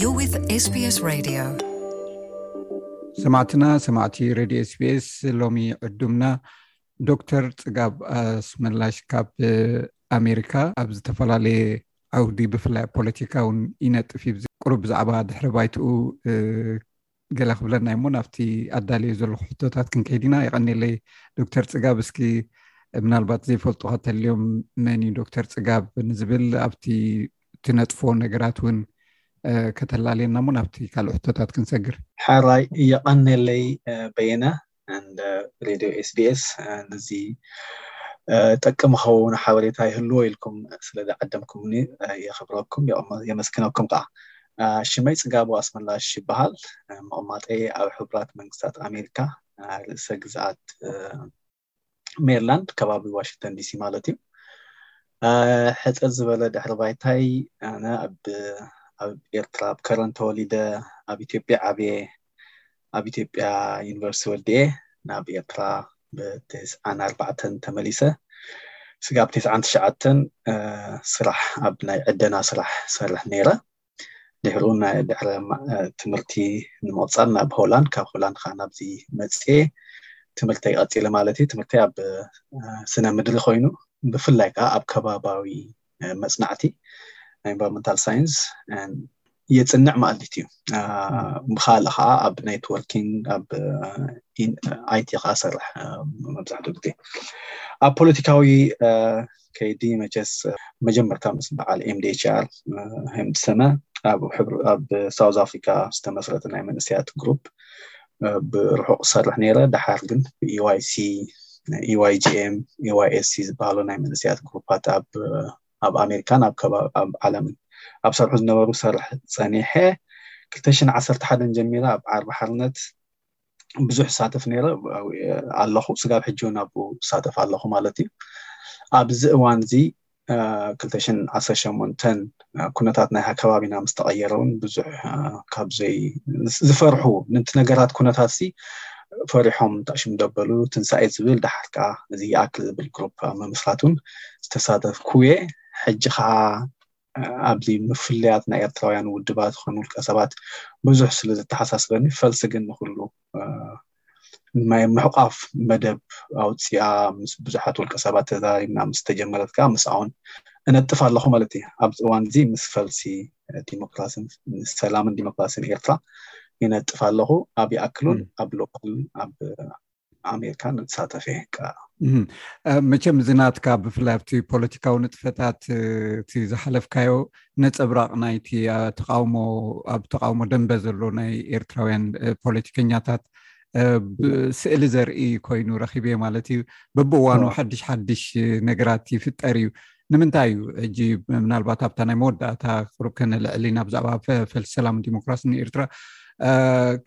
You're with SBS Radio. ሰማዕትና ሰማዕቲ ረድዮ ስቤስ ሎሚ ዕዱምና ዶክተር ፅጋብ ኣስመላሽ ካብ ኣሜሪካ ኣብ ዝተፈላለየ ዓውዲ ብፍላይ ፖለቲካ እውን ይነጥፍ እዩ ቅሩብ ብዛዕባ ድሕሪ ባይትኡ ገለ ክብለና እዩሞ ናብቲ ኣዳለዩ ዘለኩ ሕቶታት ክንከይድ ኢና የቀኒለይ ዶክተር ፅጋብ እስኪ ምናልባት ዘይፈልጡ ከተልዮም መን እዩ ዶክተር ፅጋብ ንዝብል ኣብቲ ትነጥፎ ነገራት እውን ከተላለየና ሞ ናብቲ ካልእ ሕቶታት ክንሰግር ሕራይ የቀኒለይ በየነ and ሬድዮ ኤስቢኤስ ነዚ ጠቅም ኸውን ሓበሬታ ይህልዎ ኢልኩም ስለ ዝዓደምኩምኒ የኽብረኩም የመስግነኩም ከዓ ሽመይ ፅጋቡ ኣስመላሽ ይበሃል መቕማጠይ ኣብ ሕቡራት መንግስታት ኣሜሪካ ርእሰ ግዝኣት ሜሪላንድ ከባቢ ዋሽንግተን ዲሲ ማለት እዩ ሕፀ ዝበለ ድሕሪ ባይታይ ኣነ ኣብ ኤርትራ ኣብ ከረን ተወሊደ ኣብ ኢትዮጵያ ዓብየ ኣብ ኢትዮጵያ ዩኒቨርሲቲ ወዲኤ ናብ ኤርትራ ብትስዓን ኣርባዕተን ተመሊሰ ስጋብ ትስዓን ትሽዓተን ስራሕ ኣብ ናይ ዕደና ስራሕ ሰርሕ ነይረ ድሕሪኡ ናይ ድሕረ ትምህርቲ ንምቕፃል ናብ ሆላንድ ካብ ሆላንድ ከዓ ናብዚ መፅኤ ትምህርተይ ቀፂለ ማለት እዩ ትምህርተይ ኣብ ስነ ምድሪ ኮይኑ ብፍላይ ከዓ ኣብ ከባባዊ መፅናዕቲ ኤንቫይሮንመንታል ሳይንስ የፅንዕ ማለት እዩ ብካልእ ከዓ ኣብ ኔትወርኪንግ ኣብ ኣይቲ ከዓ ሰርሕ መብዛሕትኡ ግዜ ኣብ ፖለቲካዊ ከይዲ መቸስ መጀመርታ ምስ በዓል ኤምዲኤችኣር ህምድሰመ ኣብ ኣብ ሳውዝ ኣፍሪካ ዝተመስረተ ናይ መንእሰያት ግሩፕ ብርሑቕ ሰርሕ ነይረ ደሓር ግን ብኢዋይሲ ኢዋይጂኤም ኢዋይኤስሲ ዝበሃሉ ናይ መንእሰያት ግሩፓት ኣብ ኣብ ኣሜሪካን ኣብ ከባቢ ኣብ ዓለምን ኣብ ሰርሑ ዝነበሩ ሰርሕ ፀኒሐ 211 ጀሚረ ኣብ ዓርቢ ሓርነት ብዙሕ ሳተፍ ነይረ ኣለኹ ስጋብ ሕጂ እውን ኣብኡ ሳተፍ ኣለኹ ማለት እዩ ኣብዚ እዋን እዚ 218 ኩነታት ናይ ከባቢና ምስ ተቐየረ እውን ብዙሕ ካብዘይ ዝፈርሑ ነቲ ነገራት ኩነታት ሲ ፈሪሖም ታሽም ደበሉ ትንሳኤ ዝብል ድሓር ከዓ እዚ ይኣክል ዝብል ግሩፕ ምምስራት እውን ዝተሳተፍኩ እየ ሕጂ ከዓ ኣብዚ ምፍልያት ናይ ኤርትራውያን ውድባት ኾኑ ውልቀ ሰባት ብዙሕ ስለ ዘተሓሳስበኒ ፈልሲ ግን ንኹሉ ናይ ምሕቋፍ መደብ ኣውፅኣ ምስ ብዙሓት ውልቀ ሰባት ተዛሪብና ምስ ተጀመረት ከዓ ምስኣውን እነጥፍ ኣለኹ ማለት እዩ ኣብዚ እዋን እዚ ምስ ፈልሲ ዲሞክራሲን ሰላምን ዲሞክራሲን ኤርትራ ይነጥፍ ኣለኹ ኣብ ይኣክሉን ኣብ ሎካልን ኣብ ኣሜሪካ ንሳተፈ ከኣ መቸም እዚ ናትካ ብፍላይ ኣብቲ ፖለቲካዊ ንጥፈታት እቲ ዝሓለፍካዮ ነፀብራቅ ናይቲ ተቃውሞ ኣብ ተቃውሞ ደንበ ዘሎ ናይ ኤርትራውያን ፖለቲከኛታት ስእሊ ዘርኢ ኮይኑ ረኪበ ማለት እዩ በብእዋኑ ሓድሽ ሓድሽ ነገራት ይፍጠር እዩ ንምንታይ እዩ ሕጂ ምናልባት ኣብታ ናይ መወዳእታ ክሩብ ከነልዕሊ ኢና ብዛዕባ ፈልሲ ሰላም ዲሞክራሲ ንኤርትራ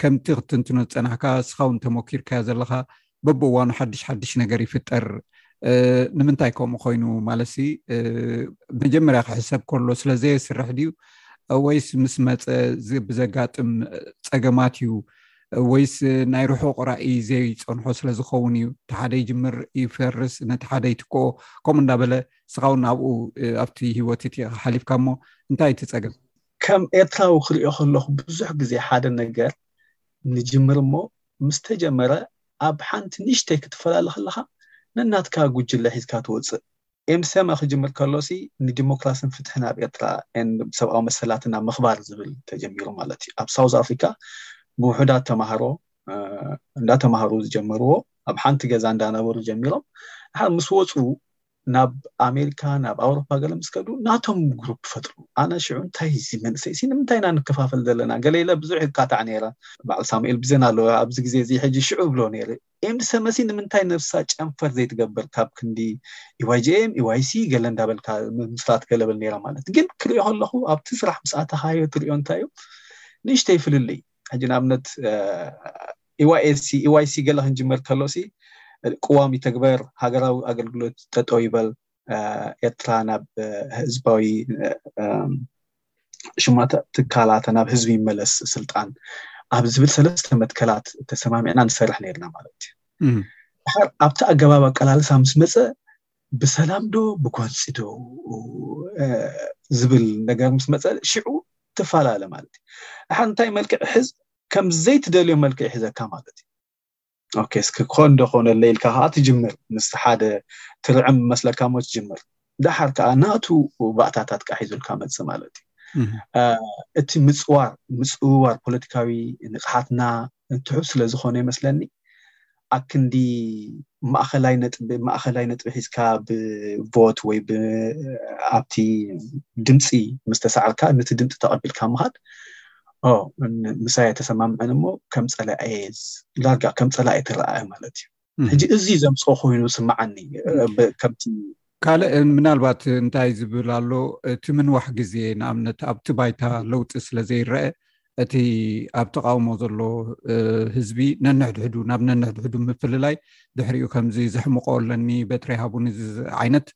ከምቲ ክትንትኖ ዝፀናሕካ ስኻውን ተሞኪርካዮ ዘለካ በብእዋኑ ሓድሽ ሓድሽ ነገር ይፍጠር ንምንታይ ከምኡ ኮይኑ ማለት ሲ መጀመርያ ክሕሰብ ከሎ ስለዘየስርሕ ድዩ ወይስ ምስ መፀ ብዘጋጥም ፀገማት እዩ ወይስ ናይ ርሑቕ ራእይ ዘይፀንሖ ስለ ዝኸውን እዩ እቲ ሓደ ይጅምር ይፈርስ ነቲ ሓደ ይትክኦ ከምኡ እንዳበለ ንስኻ እውን ኣብኡ ኣብቲ ሂወት እቲ ሓሊፍካ እሞ እንታይ እቲ ፀገም ከም ኤርትራዊ ክሪኦ ከለኹ ብዙሕ ግዜ ሓደ ነገር ንጅምር እሞ ምስ ተጀመረ ኣብ ሓንቲ ንእሽተይ ክትፈላለ ከለኻ ነናትካ ጉጅለ ሒዝካ ትወጽእ ኤምሰመ ክጅምር ከሎሲ ንዲሞክራስን ፍትሕን ኣብ ኤርትራ and ሰብኣዊ መሰላትን ኣብ ምኽባር ዝብል ተጀሚሩ ማለት እዩ። ኣብ ሳውዝ ኣፍሪካ ብውሑዳት ተማሃሮ እንዳተማሃሩ ዝጀመርዎ ኣብ ሓንቲ ገዛ እንዳነበሩ ጀሚሮም ድሓር ምስ ወፁ ናብ ኣሜሪካ ናብ ኣውሮፓ ገለ ምስ ከዱ ናቶም ግሩፕ ፈጥሩ። ኣነ ሽዑ እንታይ እዚ መንእሰይ ሲ ንምንታይ ኢና ንከፋፈል ዘለና ገለ ኢለ ብዙሕ ይካታዕ ነይረ። በዓል ሳሙኤል ብዜና ኣለወ ኣብዚ ግዜ እዚ ሕጂ ሽዑ እብሎ ነይረ። ኤምዲ ሰመሲ ንምንታይ ነብሳ ጨንፈር ዘይትገብር ካብ ክንዲ ኢዋይጂኤም e ኢዋይሲ e ገለ እንዳበልካ ምስራት ገለ ብል ነይራ ማለት ግን ክሪኦ ከለኹ ኣብቲ ስራሕ ምስ ኣተኻዮ ትሪኦ እንታይ እዩ ንእሽተይ ፍልልይ ሕጂ ንኣብነት ኢዋይኤሲ ኢዋይሲ ገለ ክንጅመር ከሎሲ ቅዋም ይተግበር ሃገራዊ ኣገልግሎት ጠጠው ይበል ኤርትራ ናብ ህዝባዊ ሽማት ትካላት ናብ ህዝቢ ይመለስ ስልጣን ኣብ ዝብል ሰለስተ መትከላት ተሰማሚዕና ንሰርሕ ነርና ማለት እዩ ድሓር ኣብቲ ኣገባብ ኣቀላልሳ ምስ መፀ ብሰላም ዶ ብጎንፂ ዶ ዝብል ነገር ምስ መፀ ሽዑ ትፈላለ ማለት እዩ ድሓር እንታይ መልክዕ ሕዝ ከም ዘይትደልዮ መልክዕ ይሕዘካ ማለት እዩ ኦኬ እስኪ ኮን ዶ ኮነለ ኢልካ ከዓ ትጅምር ምስ ሓደ ትርዕም መስለካ ሞ ትጅምር ዳሓር ከዓ ናቱ ባእታታት ከዓ ሒዙልካ መፅ ማለት እዩ እቲ ምፅዋር ምፅውዋር ፖለቲካዊ ንቕሓትና ትሑት ስለ ዝኾነ ይመስለኒ ኣብ ክንዲ ማእኸላይ ነጥቢ ማእኸላይ ነጥቢ ሒዝካ ብቮት ወይ ኣብቲ ድምፂ ምስ ተሳዕርካ ነቲ ድምፂ ተቐቢልካ ምኻድ ምሳይ ተሰማምዐን እሞ ከም ፀላኢ ዳርጋ ከም ፀላኢ ተረኣየ ማለት እዩ ሕጂ እዚ ዘምፅኦ ኮይኑ ስማዓኒ ከምቲ ካልእ ምናልባት እንታይ ዝብል ኣሎ እቲ ምንዋሕ ግዜ ንኣብነት ኣብቲ ባይታ ለውጢ ስለ ዘይረአ እቲ ኣብ ተቃውሞ ዘሎ ህዝቢ ነንሕድሕዱ ናብ ነንሕድሕዱ ምፍልላይ ድሕሪኡ ከምዚ ዘሕምቆ ኣለኒ በትሪ ሃቡኒ ዓይነት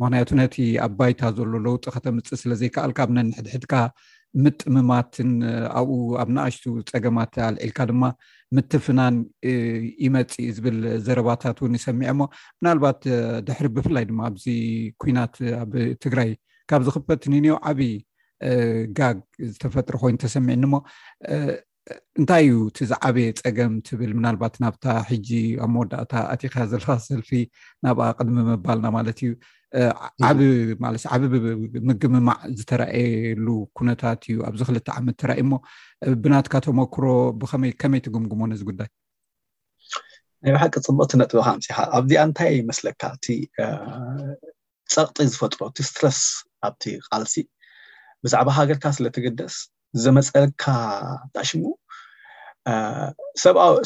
ምክንያቱ ነቲ ኣብ ባይታ ዘሎ ለውጢ ከተምፅእ ስለዘይከኣልካ ብ ነንሕድሕድካ ምጥምማትን ኣብኡ ኣብ ንኣሽቱ ፀገማት ኣልዒልካ ድማ ምትፍናን ይመፅእ ዝብል ዘረባታት እውን ይሰሚዐ እሞ ምናልባት ድሕሪ ብፍላይ ድማ ኣብዚ ኩናት ኣብ ትግራይ ካብ ዝክፈት ንኒዮ ዓብይ ጋግ ዝተፈጥረ ኮይኑ ተሰሚዕኒ እሞ እንታይ እዩ እቲ ዝዓበየ ፀገም ትብል ምናልባት ናብታ ሕጂ ኣብ መወዳእታ ኣቲካ ዘለካ ሰልፊ ናብኣ ቅድሚ ምባልና ማለት እዩ ዓብ ማለት ዓብ ምግምማዕ ዝተረኣየሉ ኩነታት እዩ ኣብዚ ክልተ ዓመት ተራእዩ እሞ ብናትካ ተመክሮ ብከመይ ከመይ ትግምግሞ ነዚ ጉዳይ ናይ ብሓቂ ፅቡቅቲ ነጥብካ ኣምፅካ ኣብዚኣ እንታይ ይመስለካ እቲ ፀቕጢ ዝፈጥሮ እቲ ስትረስ ኣብቲ ቃልሲ ብዛዕባ ሃገርካ ስለትግደስ ዘመፀልካ ታሽሙ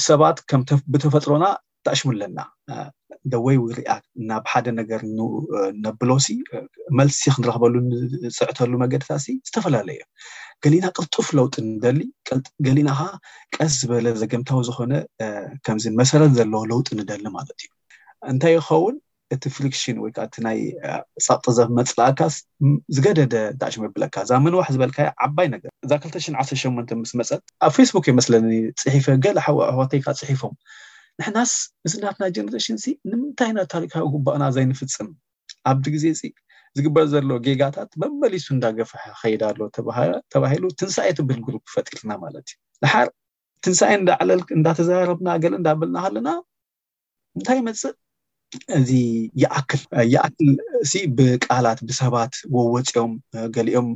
ሰባት ከም ብተፈጥሮና ታሽሙ ኣለና ደወይ ርኣት ናብ ሓደ ነገር ነብሎሲ መልሲ ክንረክበሉ ንፅዕተሉ መገድታት ዝተፈላለዩ እዮም ገሊና ቅልጡፍ ለውጢ ንደሊ ገሊና ከዓ ቀስ ዝበለ ዘገምታዊ ዝኮነ ከምዚ መሰረት ዘለዎ ለውጢ ንደሊ ማለት እዩ እንታይ ይኸውን እቲ ፍሪክሽን ወይ ከዓ እቲ ናይ ጸቕጢ ዘፍ መጽላእካስ ዝገደደ ዳሽ መብለካ እዛ ምንዋሕ ዝበልካያ ዓባይ ነገር እዛ ክልተ ሽሕን ዓሰርተ ሸሞንተን ምስ መጸት ኣብ ፌስቡክ እየ መስለኒ ጽሒፈ ገለ ሓው ኣሕዋተይ ከዓ ጽሒፎም ንሕናስ እዚ ናትና ጀነሬሽን ሲ ንምንታይ ኢና ታሪካዊ ጉባእና ዘይንፍጽም ኣብዚ ግዜ እዚ ዝግበር ዘሎ ጌጋታት መመሊሱ እንዳገፈሐ ኸይድ ኣሎ ተባሂሉ ትንሳኤ ትብል ግሩፕ ፈጢርና ማለት እዩ ድሓር ትንሳኤ እንዳዕለል እንዳተዘራረብና ገለ እንዳበልና ሃለና እንታይ ይመፅእ እዚ ይኣክል ይኣክል ሲ ብቃላት ብሰባት ወወፂኦም ገሊኦም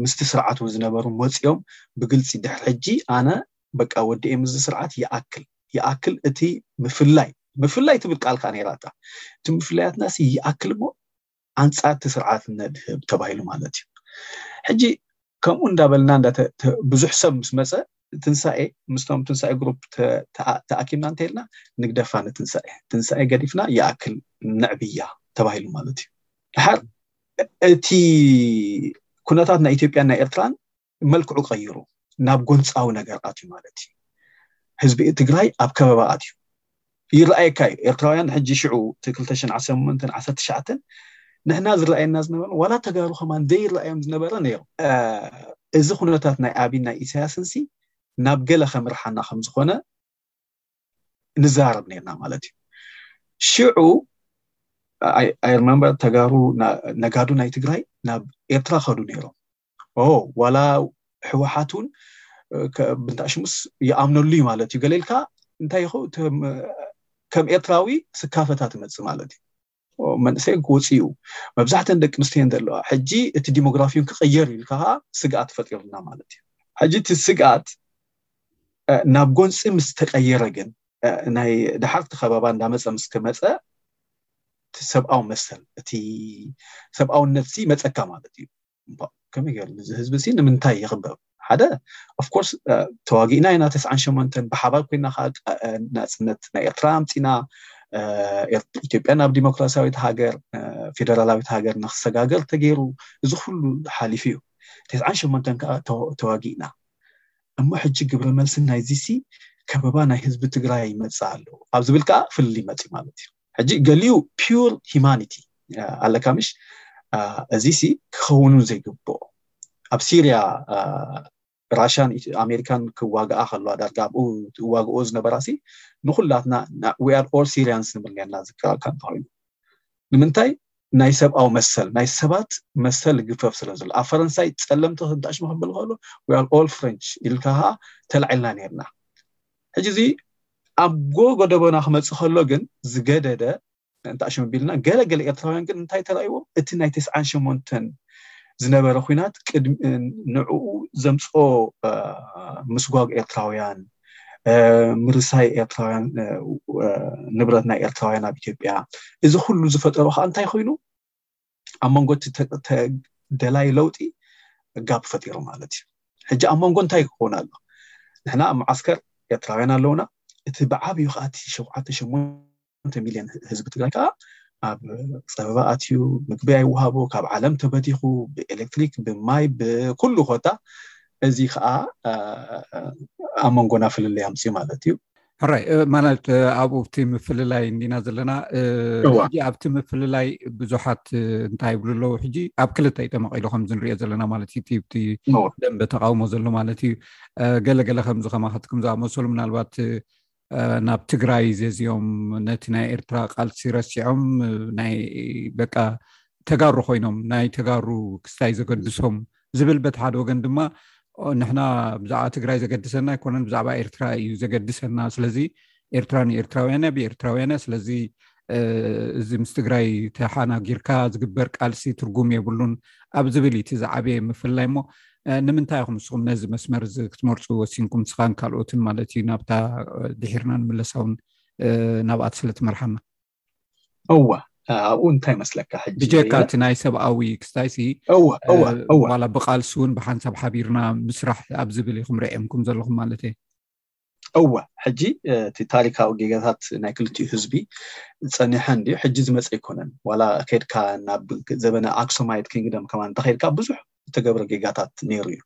ምስቲ ስርዓት እውን ዝነበሩ ወፂኦም ብግልፂ ድሕሪ ሕጂ ኣነ በቃ ወዲኤ ምስዚ ስርዓት ይኣክል ይኣክል እቲ ምፍላይ ምፍላይ ትብል ቃል ከዓ ነይራታ እቲ ምፍላያትና ሲ ይኣክል እሞ ኣንጻር እቲ ስርዓት ነድህብ ተባሂሉ ማለት እዩ ሕጂ ከምኡ እንዳበልና ብዙሕ ሰብ ምስ መፀ ትንሳኤ ምስቶም ትንሳኤ ግሩፕ ተኣኪብና እንተይልና ንግደፋ ንትንሳኤ ትንሳኤ ገዲፍና ይኣክል ነዕብያ ተባሂሉ ማለት እዩ ድሓር እቲ ኩነታት ናይ ኢትዮጵያን ናይ ኤርትራን መልክዑ ቀይሩ ናብ ጎንፃዊ ነገር ኣትዩ ማለት እዩ ህዝቢ ትግራይ ኣብ ከበባ ኣትዩ ይረኣየካ እዩ ኤርትራውያን ሕጂ ሽዑ እቲ 218 19 ንሕና ዝረኣየና ዝነበረ ዋላ ተጋሩ ከማን ዘይረኣዮም ዝነበረ ነይሩ እዚ ኩነታት ናይ ኣብይ ናይ ኢሳያስን ሲ ናብ ገለ ከምርሓና ከም ዝኾነ ንዛረብ ነርና ማለት እዩ ሽዑ ኣይ ሪመምበር ተጋሩ ነጋዱ ናይ ትግራይ ናብ ኤርትራ ከዱ ነይሮም ኦ ዋላ ሕወሓት እውን ብንታሽሙስ ይኣምነሉ እዩ ማለት እዩ ገሌልካ እንታይ ይኹ ከም ኤርትራዊ ስካፈታ ትመፅእ ማለት እዩ መንእሰይ ክወፅኡ መብዛሕተን ደቂ ኣንስትዮን ዘለዋ ሕጂ እቲ ዲሞግራፊውን ክቅየር ኢልካ ከዓ ስግኣት ፈጢሩና ማለት እዩ ሕጂ እቲ ስግኣት ናብ ጎንፂ ምስ ተቀየረ ግን ናይ ድሓርቲ ከባባ እንዳመፀ ምስ ከመፀ እቲ ሰብኣዊ መሰል እቲ ሰብኣውነት ሲ መፀካ ማለት እዩ ከመይ ገይሩ እዚ ህዝቢ እዚ ንምንታይ ይኽበብ ሓደ ኦፍኮርስ ተዋጊእና ኢና ተስዓን ሸሞንተን ብሓባር ኮይና ከዓ ናፅነት ናይ ኤርትራ ኣምፂና ኢትዮጵያ ናብ ዲሞክራሲያዊት ሃገር ፌደራላዊት ሃገር ንክሰጋገር ተገይሩ እዚ ኩሉ ሓሊፉ እዩ ተስዓን ሸሞንተን ከዓ ተዋጊእና እሞ ሕጂ ግብረ መልሲ ናይዚ ሲ ከበባ ናይ ህዝቢ ትግራይ ይመፅእ ኣለዎ ኣብ ዝብል ከዓ ፍልልይ መፅእ ማለት እዩ ሕጂ ገሊኡ ፒር ሂማኒቲ ኣለካ ምሽ እዚ ሲ ክኸውንን ዘይግብኦ ኣብ ሲርያ ራሽያን ኣሜሪካን ክዋግኣ ከለዋ ዳርጋ ኣብኡ ትዋግኦ ዝነበራ ሲ ንኩላትና ዊኣር ኦል ሲርያንስ ንብል ነርና ዝከራልካ እንተኮይኑ ንምንታይ ናይ ሰብኣዊ መሰል ናይ ሰባት መሰል ግፈፍ ስለ ዘሎ ኣብ ፈረንሳይ ፀለምቲ ክንታሽሙ ክብል ከሎ ዊኣር ኦል ፍሬንች ኢልካ ከዓ ተላዒልና ነርና ሕጂ እዚ ኣብ ጎጎ ደበና ክመጽእ ከሎ ግን ዝገደደ እንተ ኣሽም ኣቢልና ገለ ገለ ኤርትራውያን ግን እንታይ ተራእይዎም እቲ ናይ ተስዓን ሸሞንተን ዝነበረ ኩናት ንዕኡ ዘምጽኦ ምስጓግ ኤርትራውያን ምርሳይ ኤርትራውያን ንብረት ናይ ኤርትራውያን ኣብ ኢትዮጵያ እዚ ኩሉ ዝፈጠሮ ከዓ እንታይ ኮይኑ ኣብ መንጎ ደላይ ለውጢ ጋብ ፈጢሩ ማለት እዩ ሕጂ ኣብ መንጎ እንታይ ክኸውን ኣሎ ንሕና ኣብ መዓስከር ኤርትራውያን ኣለውና እቲ ብዓብዩ ከዓ እቲ ሸውዓተ ሸሞንተ ሚልዮን ህዝቢ ትግራይ ከዓ ኣብ ፀበባ ኣትዩ ምግቢ ኣይወሃቦ ካብ ዓለም ተበቲኹ ብኤሌክትሪክ ብማይ ብኩሉ ኮታ እዚ ከዓ ኣብ መንጎና ፍልለይ ኣምፅዩ ማለት እዩ ሕራይ ማለት ኣብኡቲ ምፍልላይ እንዲና ዘለና ሕጂ ኣብቲ ምፍልላይ ብዙሓት እንታይ ይብሉ ኣለዉ ሕጂ ኣብ ክልተ ዩ ተመቂሉ ከምዚ ንሪኦ ዘለና ማለት እዩ ቲቲ ደንበ ተቃውሞ ዘሎ ማለት እዩ ገለገለ ከምዚ ከማካትኩም ዝኣመሰሉ ምናልባት ናብ ትግራይ ዘዝዮም ነቲ ናይ ኤርትራ ቃልሲ ረሲዖም ናይ በቃ ተጋሩ ኮይኖም ናይ ተጋሩ ክስታይ ዘገድሶም ዝብል በቲ ሓደ ወገን ድማ ንሕና ብዛዕባ ትግራይ ዘገድሰና ኣይኮነን ብዛዕባ ኤርትራ እዩ ዘገድሰና ስለዚ ኤርትራ ንኤርትራውያን ብ ኤርትራውያን እያ ስለዚ እዚ ምስ ትግራይ ተሓናጊርካ ዝግበር ቃልሲ ትርጉም የብሉን ኣብ ዝብል እቲ ዝዓበየ ምፍላይ እሞ ንምንታይ ይኹም ንስኹም ነዚ መስመር እዚ ክትመርፁ ወሲንኩም ስኻን ካልኦትን ማለት እዩ ናብታ ድሒርና ንምለሳውን ናብኣት ስለትመርሓና እወ ኣብኡ እንታይ መስለካ ሕጂብጀካ እቲ ናይ ሰብኣዊ ክስታይሲ ዋላ ብቃልሲ እውን ብሓንሳብ ሓቢርና ምስራሕ ኣብ ዝብል ኢኹም ርዒምኩም ዘለኹም ማለት እየ እወ ሕጂ እቲ ታሪካዊ ጌጋታት ናይ ክልትኡ ህዝቢ ፀኒሐ እንድዩ ሕጂ ዝመፀ ኣይኮነን ዋላ ከድካ ናብ ዘበነ ኣክሶማይት ክንግደም ከማ እንተከድካ ብዙሕ ዝተገብረ ጌጋታት ነይሩ እዩ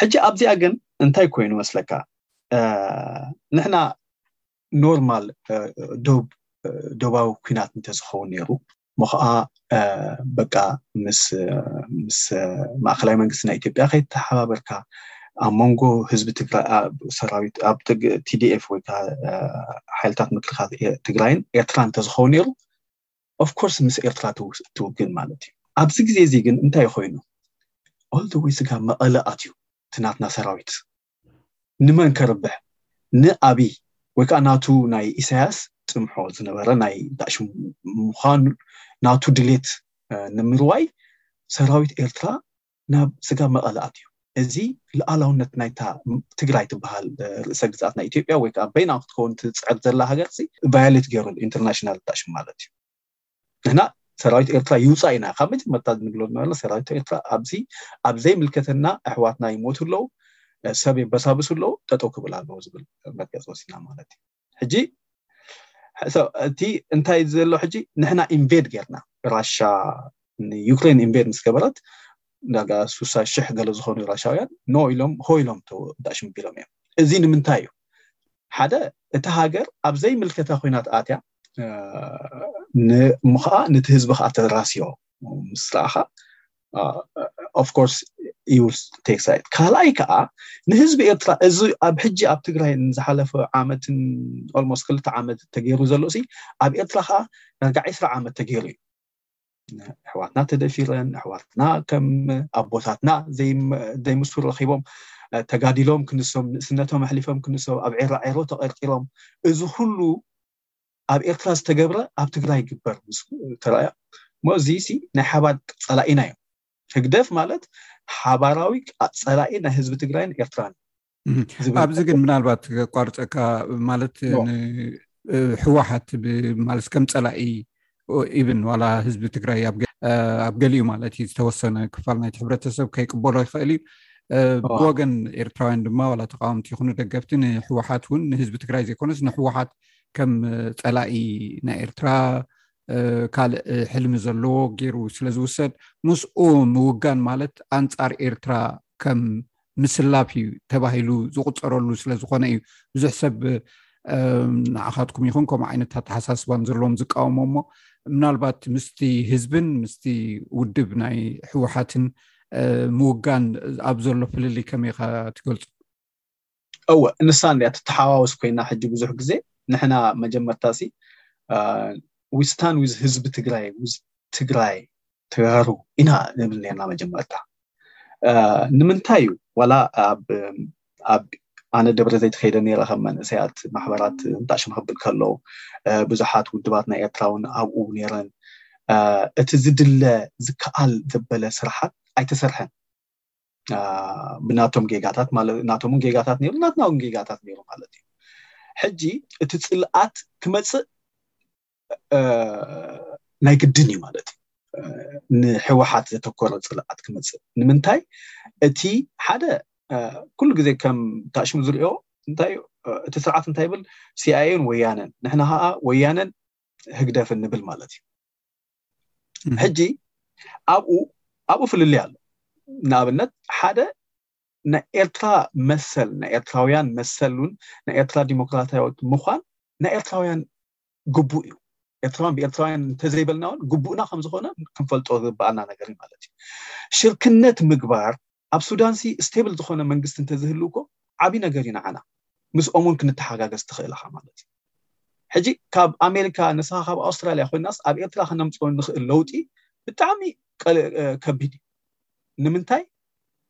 ሕጂ ኣብዚኣ ግን እንታይ ኮይኑ መስለካ ንሕና ኖርማል ዶብ ዶባዊ ኩናት እንተዝኸውን ነይሩ እሞ ከዓ በቃ ምስ ምስ ማእከላይ መንግስቲ ናይ ኢትዮጵያ ከይተሓባበርካ ኣብ መንጎ ህዝቢ ትግራይ ሰራዊት ኣብ ቲዲኤፍ ወይ ከዓ ሓይልታት ምክልኻል ትግራይን ኤርትራ እንተዝኸውን ነይሩ ኦፍኮርስ ምስ ኤርትራ ትውግን ማለት እዩ ኣብዚ ግዜ እዚ ግን እንታይ ኮይኑ ኦል ደ ወይ ስጋ መቐለ ኣትዩ እቲ ናትና ሰራዊት ንመን ከርብሕ ንኣብይ ወይ ከዓ ናቱ ናይ ኢሳያስ ፅንሖ ዝነበረ ናይ ዳእሽ ምዃኑ ናቱ ድሌት ንምርዋይ ሰራዊት ኤርትራ ናብ ስጋብ መቐለ ኣትዩ እዚ ሉዓላውነት ናይታ ትግራይ ትበሃል ርእሰ ግዝኣት ናይ ኢትዮጵያ ወይ ከዓ በይና ክትከውን ትፅዕር ዘላ ሃገር ቫዮሌት ገይሩ ኢንተርናሽናል ዳሽን ማለት እዩ ንሕና ሰራዊት ኤርትራ ይውፃእ ኢና ካብ መጀመርታ ዝንብሎ ዝነበርና ሰራዊት ኤርትራ ኣብዚ ኣብ ዘይምልከተና ኣሕዋትና ይሞቱ ኣለዉ ሰብ የበሳብሱ ኣለዉ ጠጠው ክብል ኣለዎ ዝብል መርገፂ ወሲና ማለት እዩ ሕጂ እቲ እንታይ ዘሎ ሕጂ ንሕና ኢንቬድ ጌርና ራሻ ንዩክሬን ኢንቬድ ምስ ገበረት ዳጋ ሱሳ ሽሕ ገለ ዝኾኑ ራሻውያን ኖ ኢሎም ሆ ኢሎም ዳሽምቢሎም እዮም እዚ ንምንታይ እዩ ሓደ እታ ሃገር ኣብ ዘይምልከታ ኩናት ኣትያ እሞ ከዓ ነቲ ህዝቢ ከዓ ተራስዮ ምስ ረኣኻ ኦፍኮርስ ዩል ቴክ ሳይት ካልኣይ ከዓ ንህዝቢ ኤርትራ እዚ ኣብ ሕጂ ኣብ ትግራይ ዝሓለፈ ዓመትን ኦልሞስት ክልተ ዓመት ተገይሩ ዘሎ ሲ ኣብ ኤርትራ ከዓ ዳርጋ ዕስራ ዓመት ተገይሩ እዩ ኣሕዋትና ተደፊረን ኣሕዋትና ከም ኣቦታትና ዘይምሱ ረኪቦም ተጋዲሎም ክንሶም ንእስነቶም ኣሕሊፎም ክንሶም ኣብ ዒራ ዒሮ ተቐርቂሮም እዚ ኩሉ ኣብ ኤርትራ ዝተገብረ ኣብ ትግራይ ይግበር ተረኣያ እሞ እዚ ሲ ናይ ሓባር ፀላኢና እዮም ህግደፍ ማለት ሓባራዊ ፀላኢ ናይ ህዝቢ ትግራይን ኤርትራን ኣብዚ ግን ምናልባት ቋርፀካ ማለት ንሕወሓት ማለት ከም ፀላኢ ኢብን ዋላ ህዝቢ ትግራይ ኣብ ገሊኡ ማለት እዩ ዝተወሰነ ክፋል ናይቲ ሕብረተሰብ ከይቅበሎ ይኽእል እዩ ብወገን ኤርትራውያን ድማ ዋላ ተቃወምቲ ይኹኑ ደገፍቲ ንሕወሓት እውን ንህዝቢ ትግራይ ዘይኮነስ ንሕወሓት ከም ፀላኢ ናይ ኤርትራ ካልእ ሕልሚ ዘለዎ ገይሩ ስለዝውሰድ ምስኡ ምውጋን ማለት ኣንፃር ኤርትራ ከም ምስላፍ እዩ ተባሂሉ ዝቁፀረሉ ስለዝኮነ እዩ ብዙሕ ሰብ ንዓካትኩም ይኹን ከምኡ ዓይነት ኣተሓሳስባን ዘለዎም ዝቃወሞ እሞ ምናልባት ምስቲ ህዝብን ምስቲ ውድብ ናይ ህወሓትን ምውጋን ኣብ ዘሎ ፍልልይ ከመይ ካ ትገልፁ እወ እንሳ እንድያ ትተሓዋወስ ኮይና ሕጂ ብዙሕ ግዜ ንሕና መጀመርታ ሲ ዊስታን ዊዝ ህዝቢ ትግራይ ዝ ትግራይ ተጋሩ ኢና ንብል ነርና መጀመርታ ንምንታይ እዩ ዋላ ኣብ ኣነ ደብረ ዘይት ከይደ ነረ ከም መንእሰያት ማሕበራት እንታሽም ክብል ከሎ ብዙሓት ውድባት ናይ ኤርትራውን ኣብኡ ነረን እቲ ዝድለ ዝከኣል ዘበለ ስራሓት ኣይተሰርሐን ብናቶም ጌጋታት ናቶምን ጌጋታት ነሩ ናትናውን ጌጋታት ነሩ ማለት እዩ ሕጂ እቲ ፅልኣት ክመፅእ ናይ ግድን እዩ ማለት እዩ ንሕወሓት ዘተኮረ ፅልኣት ክመፅእ ንምንታይ እቲ ሓደ ኩሉ ግዜ ከም ታሽሙ ዝሪኦ እንታይ እቲ ስርዓት እንታይ ይብል ሲኣይኤን ወያነን ንሕና ከዓ ወያነን ህግደፍን ንብል ማለት እዩ ሕጂ ኣብኡ ኣብኡ ፍልልይ ኣሎ ንኣብነት ሓደ ናይ ኤርትራ መሰል ናይ ኤርትራውያን መሰል እውን ናይ ኤርትራ ዲሞክራሲያዊት ምኳን ናይ ኤርትራውያን ግቡእ እዩ ኤርትራን ብኤርትራውያን እንተዘይበልና እውን ግቡእና ከም ዝኾነ ክንፈልጦ ዝበኣልና ነገር እዩ ማለት እዩ ሽርክነት ምግባር ኣብ ሱዳን ሲ ስቴብል ዝኾነ መንግስቲ እንተዝህሉ እኮ ዓብዪ ነገር እዩ ንዓና ምስኦም እውን ክንተሓጋገዝ ትኽእል ኢኻ ማለት እዩ ሕጂ ካብ ኣሜሪካ ንስኻ ካብ ኣውስትራልያ ኮይናስ ኣብ ኤርትራ ክነምፅኦ ንኽእል ለውጢ ብጣዕሚ ከቢድ እዩ ንምንታይ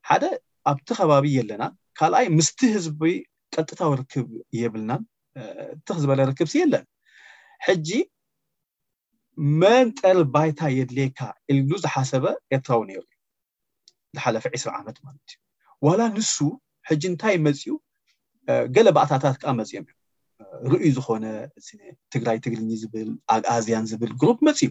ሓደ ኣብቲ ከባቢ የለናን ካልኣይ ምስቲ ህዝቢ ቀጥታዊ ርክብ የብልናን ትኽ ዝበለ ርክብሲ የለን ሕጂ መንጠሪ ባይታ የድልየካ ኢሉ ዝሓሰበ ኤርትራዊ ነይሩ እዩ ዝሓለፈ ዕስራ ዓመት ማለት እዩ ዋላ ንሱ ሕጂ እንታይ መፅኡ ገለ ባእታታት ከዓ መፅኦም እዮም ርእዩ ዝኾነ ትግራይ ትግርኝ ዝብል ኣግኣዝያን ዝብል ግሩፕ መፅኡ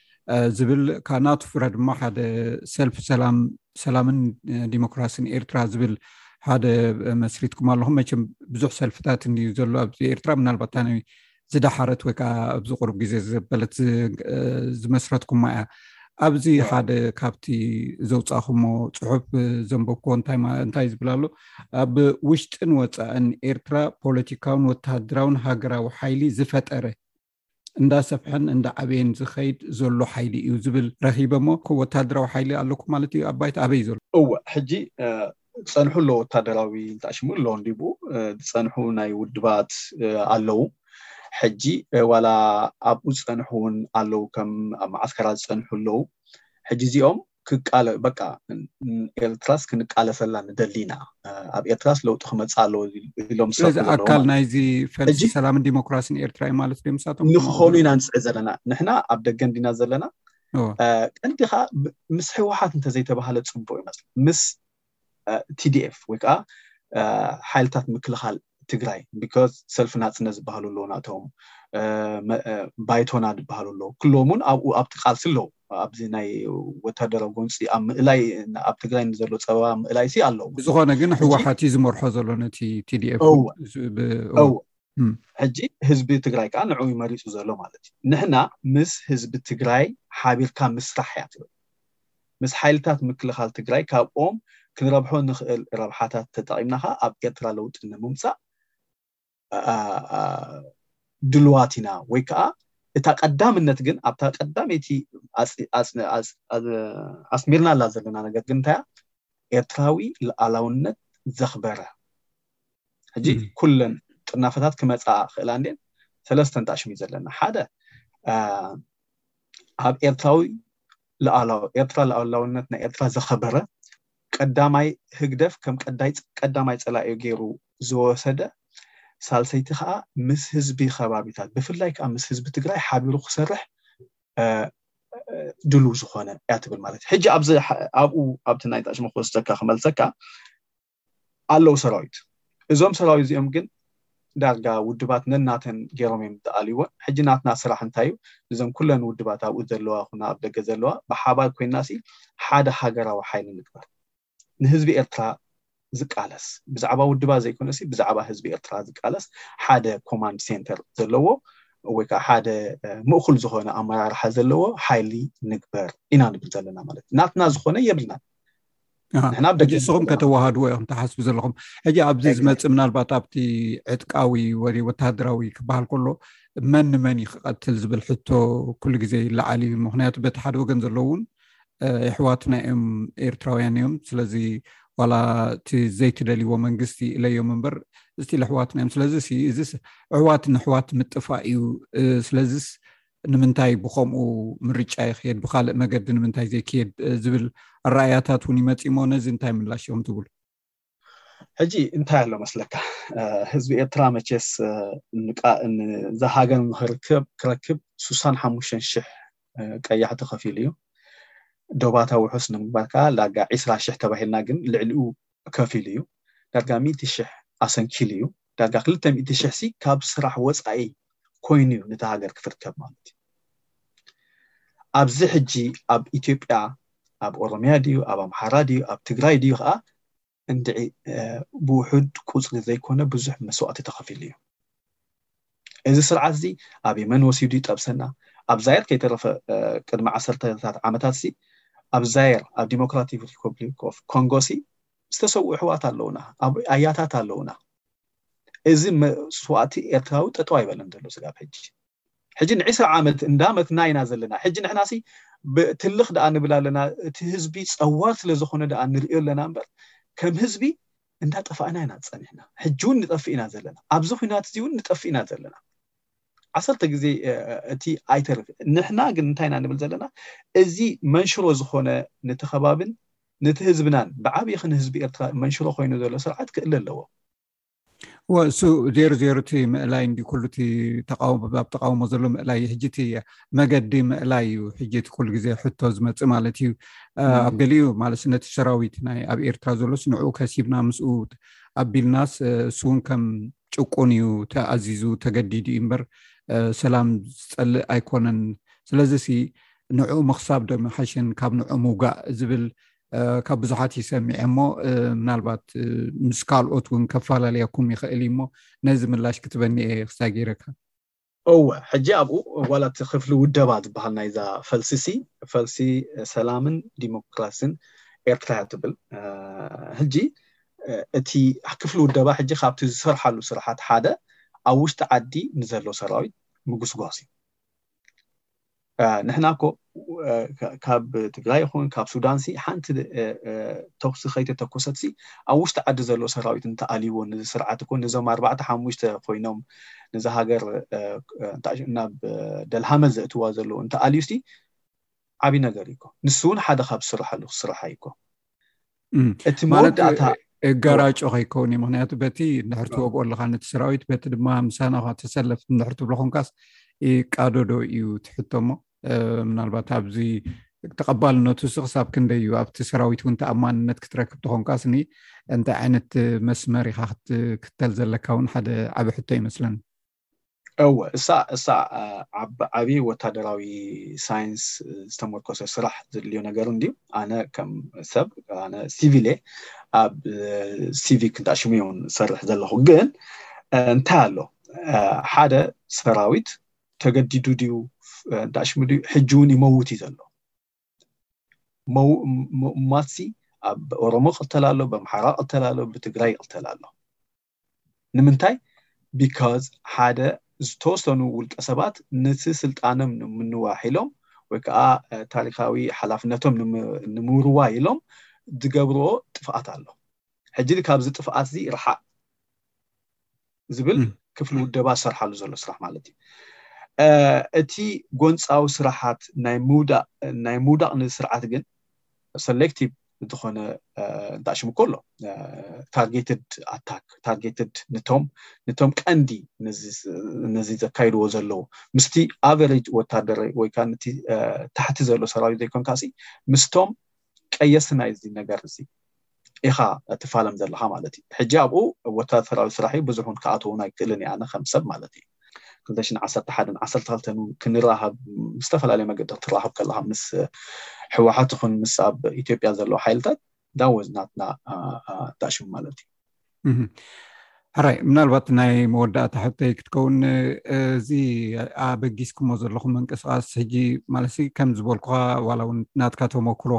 ዝብል ካብ ናቱ ፍረ ድማ ሓደ ሰልፊ ሰላም ሰላምን ዲሞክራሲን ኤርትራ ዝብል ሓደ መስሪትኩም ኣለኹም መቸም ብዙሕ ሰልፍታት እንዩ ዘሎ ኣብዚ ኤርትራ ምናልባት ታ ዝደሓረት ወይ ከዓ ኣብዚ ቅሩብ ግዜ ዘበለት ዝመስረትኩማ እያ ኣብዚ ሓደ ካብቲ ዘውፃእኹሞ ፅሑፍ ዘንበብኮ እንታይ ዝብል ኣሎ ኣብ ውሽጥን ወፃእን ኤርትራ ፖለቲካውን ወተሃደራውን ሃገራዊ ሓይሊ ዝፈጠረ እንዳሰፍሐን እንዳዓበየን ዝኸይድ ዘሎ ሓይሊ እዩ ዝብል ረኺበሞ ወታደራዊ ሓይሊ ኣለኩ ማለት እዩ ኣባይት ኣበይ ዘሎ እወ ሕጂ ዝፀንሑ ኣሎ ወታደራዊ ንታሽሙ ኣሎ እንዲቡ ዝፀንሑ ናይ ውድባት ኣለው ሕጂ ዋላ ኣብኡ ዝፀንሑ እውን ኣለው ከም ኣብ መዓስከራ ዝፀንሑ ኣለው ሕጂ እዚኦም ክቃለ በቃ ኤርትራስ ክንቃለሰላ ንደሊ ኢና ኣብ ኤርትራስ ለውጢ ክመፅእ ኣለዎ ኢሎም ስለዚ ዝሰርሑ ኣካል ዘለዉ ናይዚ ፈልሲ ሕጂ- ሰላምን ዲሞክራሲን ኤርትራ እዩ ማለት ድዮም ንሳቶም ንክኾኑ ኢና ንፅዒ ዘለና ንሕና ኣብ ደገ እንዲና ዘለና እዎ። ቀንዲ ከዓ ምስ ህወሓት እንተዘይተባሃለ ፅቡቅ ይመስል ምስ ቲዲኤፍ ወይ ከዓ ሓይልታት ምክልኻል ትግራይ ቢካዝ ሰልፊ ናፅነት ዝበሃሉ ኣለዉ ናቶም ባይቶና ዝበሃሉ ኣለዉ ኩሎም እውን ኣብኡ ኣብቲ ቃልሲ ኣለዉ ኣብዚ ናይ ወታደራዊ ጎንፂ ኣብ ምእላይ ኣብ ትግራይ ንዘሎ ፀበባ ምእላይ ሲ ኣለዉ ብዝኾነ ግን ህወሓት እዩ ዝመርሖ ዘሎ ነቲ ቲዲኤፍ ሕጂ ህዝቢ ትግራይ ከኣ ንዕኡ እዩ መሪጹ ዘሎ ማለት እዩ። ንሕና ምስ ህዝቢ ትግራይ ሓቢርካ ምስራሕ እያ ትብል። ምስ ሓይልታት ምክልኻል ትግራይ ካብኦም ክንረብሖ ንኽእል ረብሓታት ተጠቒምና ከኣ ኣብ ኤርትራ ለውጢ ንምምጻእ ድሉዋት ኢና ወይ ከኣ እታ ቀዳምነት ግን ኣብታ ቀዳመይቲ ኣስሚርናላ ዘለና ነገር ግን እንታይ እያ? ኤርትራዊ ልኣላውነት ዘኽበረ ሕጂ ኩለን ጥርናፈታት ክመፃ ክእላ እንዴን ሰለስተ እንታሽሙ እዩ ዘለና ሓደ ኣብ ኤርትራዊ ሉዓላዊ ኤርትራ ሉዓላውነት ናይ ኤርትራ ዘኸበረ ቀዳማይ ህግደፍ ከም ቀዳማይ ፀላኢ ገይሩ ዝወሰደ ሳልሰይቲ ከዓ ምስ ህዝቢ ከባቢታት ብፍላይ ከዓ ምስ ህዝቢ ትግራይ ሓቢሩ ክሰርሕ ድሉው ዝኾነ እያ ትብል ማለት ሕጂ ኣብዚ ኣብኡ ኣብቲ ናይ ጣሽመ ክወስደካ ክመልሰካ ኣለዉ ሰራዊት እዞም ሰራዊት እዚኦም ግን ዳርጋ ውድባት ነናተን ገይሮም እዮም ዝኣልይወን ሕጂ ናትና ስራሕ እንታይ እዩ እዘን ኩለን ውድባት ኣብኡ ዘለዋ ኩና ኣብ ደገ ዘለዋ ብሓባር ኮይናሲ ሓደ ሃገራዊ ሓይሊ ንግበር ንህዝቢ ኤርትራ ዝቃለስ ብዛዕባ ውድባት ዘይኮነሲ ብዛዕባ ህዝቢ ኤርትራ ዝቃለስ ሓደ ኮማንድ ሴንተር ዘለዎ ወይ ከዓ ሓደ ምእኩል ዝኾነ ኣመራርሓ ዘለዎ ሓይሊ ንግበር ኢና ንብል ዘለና ማለት ናትና ዝኾነ የብልናን ንሕና ሕጂ ንስኹም ከተዋሃድዎ እዮም ተሓስቡ ዘለኹም ሕጂ ኣብዚ ዝመፅ ምናልባት ኣብቲ ዕጥቃዊ ወይ ወተሃደራዊ ክበሃል ከሎ መን ንመን እዩ ክቐትል ዝብል ሕቶ ኩሉ ግዜ ይለዓል እዩ ምክንያቱ በቲ ሓደ ወገን ዘለዉ እውን ኣሕዋትና እዮም ኤርትራውያን እዮም ስለዚ ዋላ እቲ ዘይትደልይዎ መንግስቲ ኢለዮም እምበር እስቲ ልኣሕዋትና እዮም ስለዚ እዚ ኣሕዋት ንኣሕዋት ምጥፋእ እዩ ስለዚስ ንምንታይ ብከምኡ ምርጫ ይክየድ ብካልእ መገዲ ንምንታይ ዘይክየድ ዝብል ኣረኣያታት እውን ይመፂሞ ነዚ እንታይ ምላሽ እዮም ትብሉ ሕጂ እንታይ ኣሎ መስለካ ህዝቢ ኤርትራ መቼስ እዛ ሃገር ንክርክብ ክረክብ ስሳን ሓሙሽተን ሽሕ ቀያሕ ተኸፊሉ እዩ ዶባታ ውሑስ ንምግባር ከዓ ዳርጋ ዒስራ ሽሕ ተባሂልና ግን ልዕሊኡ ከፊሉ እዩ ዳርጋ ሚእቲ ሽሕ ኣሰንኪሉ እዩ ዳርጋ ክልተ ሚእቲ ሽሕ ሲ ካብ ስራሕ ወጻኢ ኮይኑ እዩ ነታ ሃገር ክትርከብ ማለት እዩ። ኣብዚ ሕጂ ኣብ ኢትዮጵያ ኣብ ኦሮምያ ድዩ ኣብ ኣምሓራ ድዩ ኣብ ትግራይ ድዩ ከኣ እንድዒ ብውሑድ ቁጽሪ ዘይኮነ ብዙሕ መስዋእቲ ተኸፊሉ እዩ። እዚ ስርዓት እዚ ኣብ የመን ወሲዱ ይጠብሰና ኣብ ዛየር ከይተረፈ ቅድሚ ዓሰርተታት ዓመታት ሲ ኣብ ዛየር ኣብ ዲሞክራቲክ ሪፐብሊክ ኦፍ ኮንጎ ሲ ዝተሰውኡ ኣሕዋት ኣለውና ኣያታት ኣለውና እዚ መስዋእቲ ኤርትራዊ ጠጠው ኣይበለን ዘሎ ስጋብ ሕጂ ሕጂ ንዒስራ ዓመት እንዳመትና ኢና ዘለና ሕጂ ንሕና ሲ ብትልኽ ደኣ ንብል ኣለና እቲ ህዝቢ ፀዋር ስለ ዝኾነ ደኣ ንሪኦ ኣለና እምበር ከም ህዝቢ እንዳጠፋእና ኢና ፀኒሕና ሕጂ እውን ንጠፍእ ኢና ዘለና ኣብዚ ኩናት እዚ እውን ንጠፍእ ኢና ዘለና ዓሰርተ ግዜ እቲ ኣይተርፍ ንሕና ግን እንታይ ኢና ንብል ዘለና እዚ መንሽሮ ዝኾነ ነቲ ከባብን ንቲ ህዝብናን ብዓብይኽ ንህዝቢ ኤርትራ መንሽሮ ኮይኑ ዘሎ ስርዓት ክእለ ኣለዎ። እወ እሱ ዜሩ ዜሩ እቲ ምእላይ እንዲ ኩሉ እቲ ተቃውሞ ኣብ ተቃውሞ ዘሎ ምእላይ ሕጂ እቲ መገዲ ምእላይ እዩ ሕጂ እቲ ኩሉ ግዜ ሕቶ ዝመፅእ ማለት እዩ ኣብ ገሊኡ ማለት ነቲ ሰራዊት ናይ ኣብ ኤርትራ ዘሎስ ንዕኡ ከሲብና ምስኡ ኣቢልናስ እሱ እውን ከም ጭቁን እዩ ተኣዚዙ ተገዲዱ እዩ እምበር ሰላም ዝፀልእ ኣይኮነን ስለዚ ሲ ንዕኡ ምክሳብ ዶ መሓሽን ካብ ንዑ ምውጋእ ዝብል ካብ ብዙሓት ይሰሚዐ እሞ ምናልባት ምስ ካልኦት እውን ከፈላለየኩም ይኽእል እዩሞ ነዚ ምላሽ ክትበኒ እየ ክሳይ ገይረካ እወ ሕጂ ኣብኡ ዋላ እቲ ክፍሊ ውደባ ዝበሃል ናይዛ ፈልሲሲ ፈልሲ ሰላምን ዲሞክራሲን ኤርትራ እያ ትብል ሕጂ እቲ ክፍሊ ውደባ ሕጂ ካብቲ ዝሰርሓሉ ስራሓት ሓደ ኣብ ውሽጢ ዓዲ ንዘሎ ሰራዊት ምጉስጓስ እዩ ንሕና እኮ ካብ ትግራይ ይኹን ካብ ሱዳን ሲ ሓንቲ ተኩሲ ከይተተኮሰት ሲ ኣብ ውሽጢ ዓዲ ዘሎ ሰራዊት እንተኣልይዎ ነዚ ስርዓት እኮ ነዞም ኣርባዕተ ሓሙሽተ ኮይኖም ነዚ ሃገር ናብ ደልሃመት ዘእትዋ ዘለዉ እንተኣልዩ ሲ ዓብዪ ነገር እዩ እኮ ንሱ እውን ሓደ ካብ ዝስርሓሉ ክስራሕ እዩ እኮ እቲ መወዳእታ ጋራጮ ከይከውን እዩ ምክንያቱ በቲ ንድሕር ትወብኦ ኣለካ ነቲ ሰራዊት በቲ ድማ ምሳና ተሰለፍ ንድሕር ትብሎ ኮንካስ ቃዶዶ እዩ ትሕቶ እሞ ምናልባት ኣብዚ ተቐባልነቱ ሲ ክሳብ ክንደይ እዩ ኣብቲ ሰራዊት እውን ተኣማንነት ክትረክብ ተኾንካስ ኒ እንታይ ዓይነት መስመር ኢካ ክትክተል ዘለካ እውን ሓደ ዓበ ሕቶ ይመስለኒ እወ እሳ እሳ ዓብይ ወታደራዊ ሳይንስ ዝተመርኮሰ ስራሕ ዘድልዮ ነገር እንድዩ ኣነ ከም ሰብ ኣነ ሲቪል እየ ኣብ ሲቪክ እንዳ ሽሙዮን ሰርሕ ዘለኹ ግን እንታይ ኣሎ ሓደ ሰራዊት ተገዲዱ ድዩ እንዳሽሙ ድዩ ሕጂ እውን ይመውት እዩ ዘሎ ማሲ ኣብ ኦሮሞ ቅተል ኣሎ በምሓራ ቅተል ኣሎ ብትግራይ ቅተል ኣሎ ንምንታይ because ሓደ ዝተወሰኑ ውልቀ ሰባት ነቲ ስልጣኖም ንምንዋሕ ኢሎም ወይ ከዓ ታሪካዊ ሓላፍነቶም ንምውርዋይ ኢሎም ዝገብርዎ ጥፍኣት ኣሎ ሕጂ ካብዚ ጥፍኣት እዚ ረሓቅ ዝብል ክፍሊ ውደባ ዝሰርሓሉ ዘሎ ስራሕ ማለት እዩ እቲ ጎንፃዊ ስራሓት ናይ ምውዳቅ ናይ ምውዳቅ ንስርዓት ግን ሰሌክቲቭ ዝኾነ እንታይ ሽሙ ኮሎ ታርጌትድ ኣታክ ታርጌትድ ንቶም ንቶም ቀንዲ ነዚ ዘካይድዎ ዘለዉ ምስቲ ኣቨሬጅ ወታደረ ወይ ከዓ ንቲ ታሕቲ ዘሎ ሰራዊት ዘይኮንካሲ ምስቶም ቀየስቲ ናይ እዚ ነገር እዚ ኢኻ ትፋለም ዘለኻ ማለት እዩ ሕጂ ኣብኡ ወታደራዊ ስራሕ እዩ ብዙሕ ውን ክኣትወውን ኣይክእልን እየ ኣነ ከም ሰብ ማለት እዩ ክልተ ሽሕን ዓሰርተ ሓደን ዓሰርተ ክልተን ውን ክንራኸብ ዝተፈላለየ መገዲ ክትራኸብ ከለኻ ምስ ሕወሓት ይኹን ምስ ኣብ ኢትዮጵያ ዘለዉ ሓይልታት ዳወዝ ናትና ዳሽም ማለት እዩ ሕራይ ምናልባት ናይ መወዳእታ ሕቶይ ክትከውን እዚ ኣበጊስኩሞ ዘለኹም ምንቅስቃስ ሕጂ ማለት ከም ዝበልኩካ ዋላ እውን ናትካ ተመክሮ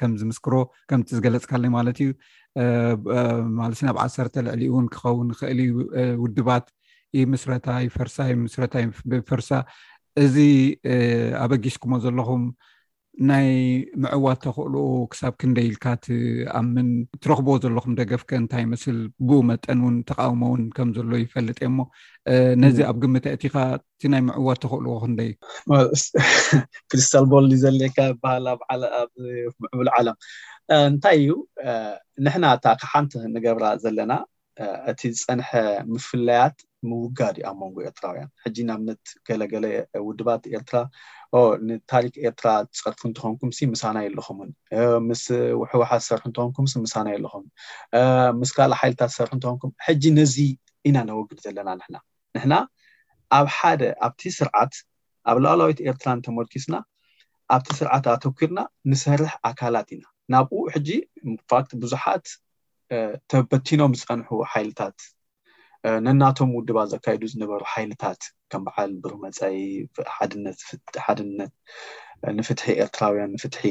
ከም ዝምስክሮ ከምቲ ዝገለፅካለይ ማለት እዩ ማለት ናብ ዓሰርተ ልዕሊ እውን ክኸውን ይኽእል እዩ ውድባት ይምስረታ ይፈርሳ ይምስረታ ይፈርሳ እዚ ኣበጊስኩሞ ዘለኹም ናይ ምዕዋት ተኽእሎኡ ክሳብ ክንደይ ኢልካ ትኣምን? ትረኽብዎ ዘለኹም ደገፍ ከ እንታይ ይመስል? ብኡ መጠን እውን ተቃውሞ እውን ከም ዘሎ ይፈልጥ እየ እሞ ነዚ ኣብ ግምት ኣእቲኻ እቲ ናይ ምዕዋት ተኽእሎኡ ክንደይ እዩ? ክሪስታል ቦል ድዩ ዘልካ ይበሃል ኣብ ምዕቡል ዓለም። እንታይ እዩ ንሕና እታ ሓንቲ ንገብራ ዘለና እቲ ዝጸንሐ ምፍላያት ምውጋድ እዩ ኣብ መንጎ ኤርትራውያን ሕጂ ንኣብነት ገለ ገለ ውድባት ኤርትራ ንታሪክ ኤርትራ ዝጸርፉ እንተኾንኩም ሲ ምሳና የለኹምን ምስ ውሕወሓት ዝሰርሑ እንተኾንኩም ሲ ምሳና የለኹም ምስ ካልእ ሓይልታት ዝሰርሑ እንተኾንኩም ሕጂ ነዚ ኢና ነወግድ ዘለና ንሕና ንሕና ኣብ ሓደ ኣብቲ ስርዓት ኣብ ላዕላዊት ኤርትራ እንተመርኪስና ኣብቲ ስርዓት ኣተኲርና ንሰርሕ ኣካላት ኢና ናብኡ ሕጂ ፋክት ብዙሓት ተበቲኖም ዝፀንሑ ሓይልታት ነናቶም ውድባት ዘካይዱ ዝነበሩ ሓይልታት ከም በዓል ብሩህ መፃኢ ሓድነት ንፍትሒ ኤርትራውያን ንፍትሒ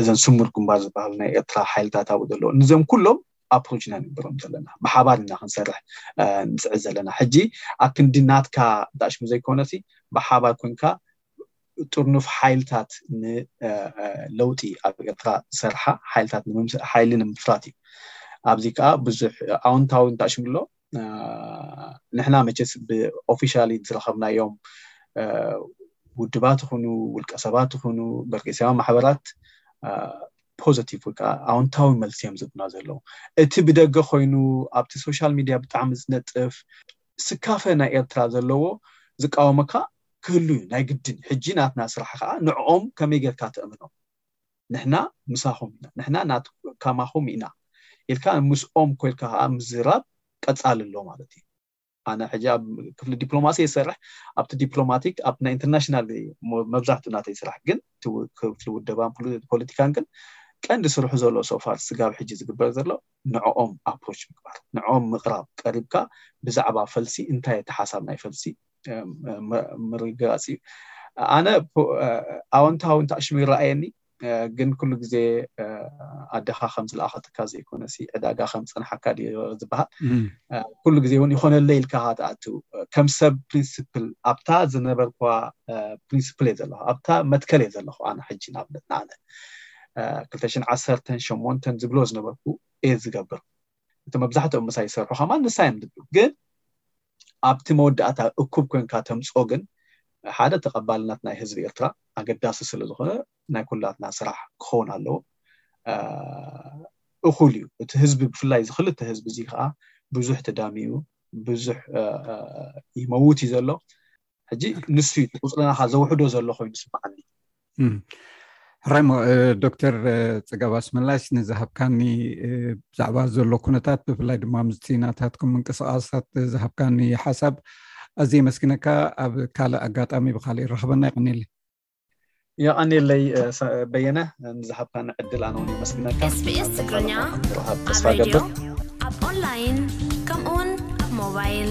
እዘን ስሙር ግንባር ዝበሃሉ ናይ ኤርትራ ሓይልታት ኣብኡ ዘለዎ ንዞም ኩሎም ኣፕሮች ኢና ንግበሮም ዘለና ብሓባር ኢና ክንሰርሕ ንፅዕር ዘለና ሕጂ ኣብ ክንዲ ናትካ ዳሽሙ ዘይኮነሲ ብሓባር ኮንካ ጥርኑፍ ሓይልታት ንለውጢ ኣብ ኤርትራ ዝሰርሓ ሓይልታት ሓይሊ ንምፍራት እዩ ኣብዚ ከዓ ብዙሕ ኣውንታዊ እንታሽሙ ኣሎ ንሕና መቸስ ብኦፊሻሊ ዝረኸብናዮም ውድባት ይኹኑ ውልቀ ሰባት ይኹኑ በርጌሳዊ ማሕበራት ፖዘቲቭ ወይ ከዓ ኣውንታዊ መልሲ እዮም ዝብና ዘለዉ እቲ ብደገ ኮይኑ ኣብቲ ሶሻል ሚድያ ብጣዕሚ ዝነጥፍ ስካፈ ናይ ኤርትራ ዘለዎ ዝቃወመካ ክህሉ እዩ ናይ ግድን ሕጂ ናትና ስራሕ ከኣ ንዕኦም ከመይ ጌርካ ተእምኖም ንሕና ምሳኹም ኢና ንሕና ናት ካማኹም ኢና ኢልካ ምስኦም ኮልካ ከኣ ምዝራብ ቀጻሊ ኣሎ ማለት እዩ ኣነ ሕጂ ኣብ ክፍሊ ዲፕሎማሲ ይሰርሕ ኣብቲ ዲፕሎማቲክ ኣብ ናይ ኢንተርናሽናል መብዛሕትኡ ናተይ ስራሕ ግን ክፍሊ ውደባን ፖለቲካን ግን ቀንዲ ስርሑ ዘሎ ሶፋር ስጋብ ሕጂ ዝግበር ዘሎ ንዕኦም ኣፕሮች ምግባር ንዕኦም ምቕራብ ቀሪብካ ብዛዕባ ፈልሲ እንታይ እቲ ሓሳብ ናይ ፈልሲ ምርግጋፅ እዩ ኣነ ኣወንታዊ እንታሽሙ ይረኣየኒ ግን ኩሉ ግዜ ኣደኻ ከም ዝለኣኸትካ ዘይኮነ ዕዳጋ ከም ዝፀንሓካ ዝበሃል ኩሉ ግዜ እውን ይኮነለ ኢልካ ትኣቱ ከም ሰብ ፕሪንስፕል ኣብታ ዝነበርኳ ፕሪንስፕል እየ ዘለኹ ኣብታ መትከል እየ ዘለኹ ኣነ ሕጂ ንኣብነት ንኣነ ክልተ ሽን ዓሰርተን ሸሞንተን ዝብሎ ዝነበርኩ እየ ዝገብር እቲ መብዛሕትኦም ምሳይ ዝሰርሑ ከማን ንሳ እዮም ዝብሉ ግን ኣብቲ መወዳእታ እኩብ ኮንካ ተምፅኦ ግን ሓደ ተቐባልነት ናይ ህዝቢ ኤርትራ ኣገዳሲ ስለ ዝኾነ ናይ ኩላትና ስራሕ ክኸውን ኣለዎ እኹል እዩ እቲ ህዝቢ ብፍላይ እዚ ክልተ ህዝቢ እዚ ከዓ ብዙሕ ተዳሚዩ ብዙሕ ይመውት እዩ ዘሎ ሕጂ ንሱ እዩ ቁፅልናኻ ዘውሕዶ ዘሎ ኮይኑ ስማዓኒ ራይሞ ዶክተር ፅጋብ ኣስመላሽ ንዝሃብካኒ ብዛዕባ ዘሎ ኩነታት ብፍላይ ድማ ምስቲ ናታትኩም ምንቅስቃሳት ዝሃብካኒ ሓሳብ ኣዝየ መስግነካ ኣብ ካልእ ኣጋጣሚ ብካሊእ ረክበና ይቀኒለ የቀኒለይ በየነ ንዝሃብካኒ ዕድል ኣነ እውን የመስግነካ ኤስቢኤስ ትግርኛ ኣብ ሬድዮ ኣብ ኦንላይን ከምኡ ውን ኣብ ሞባይል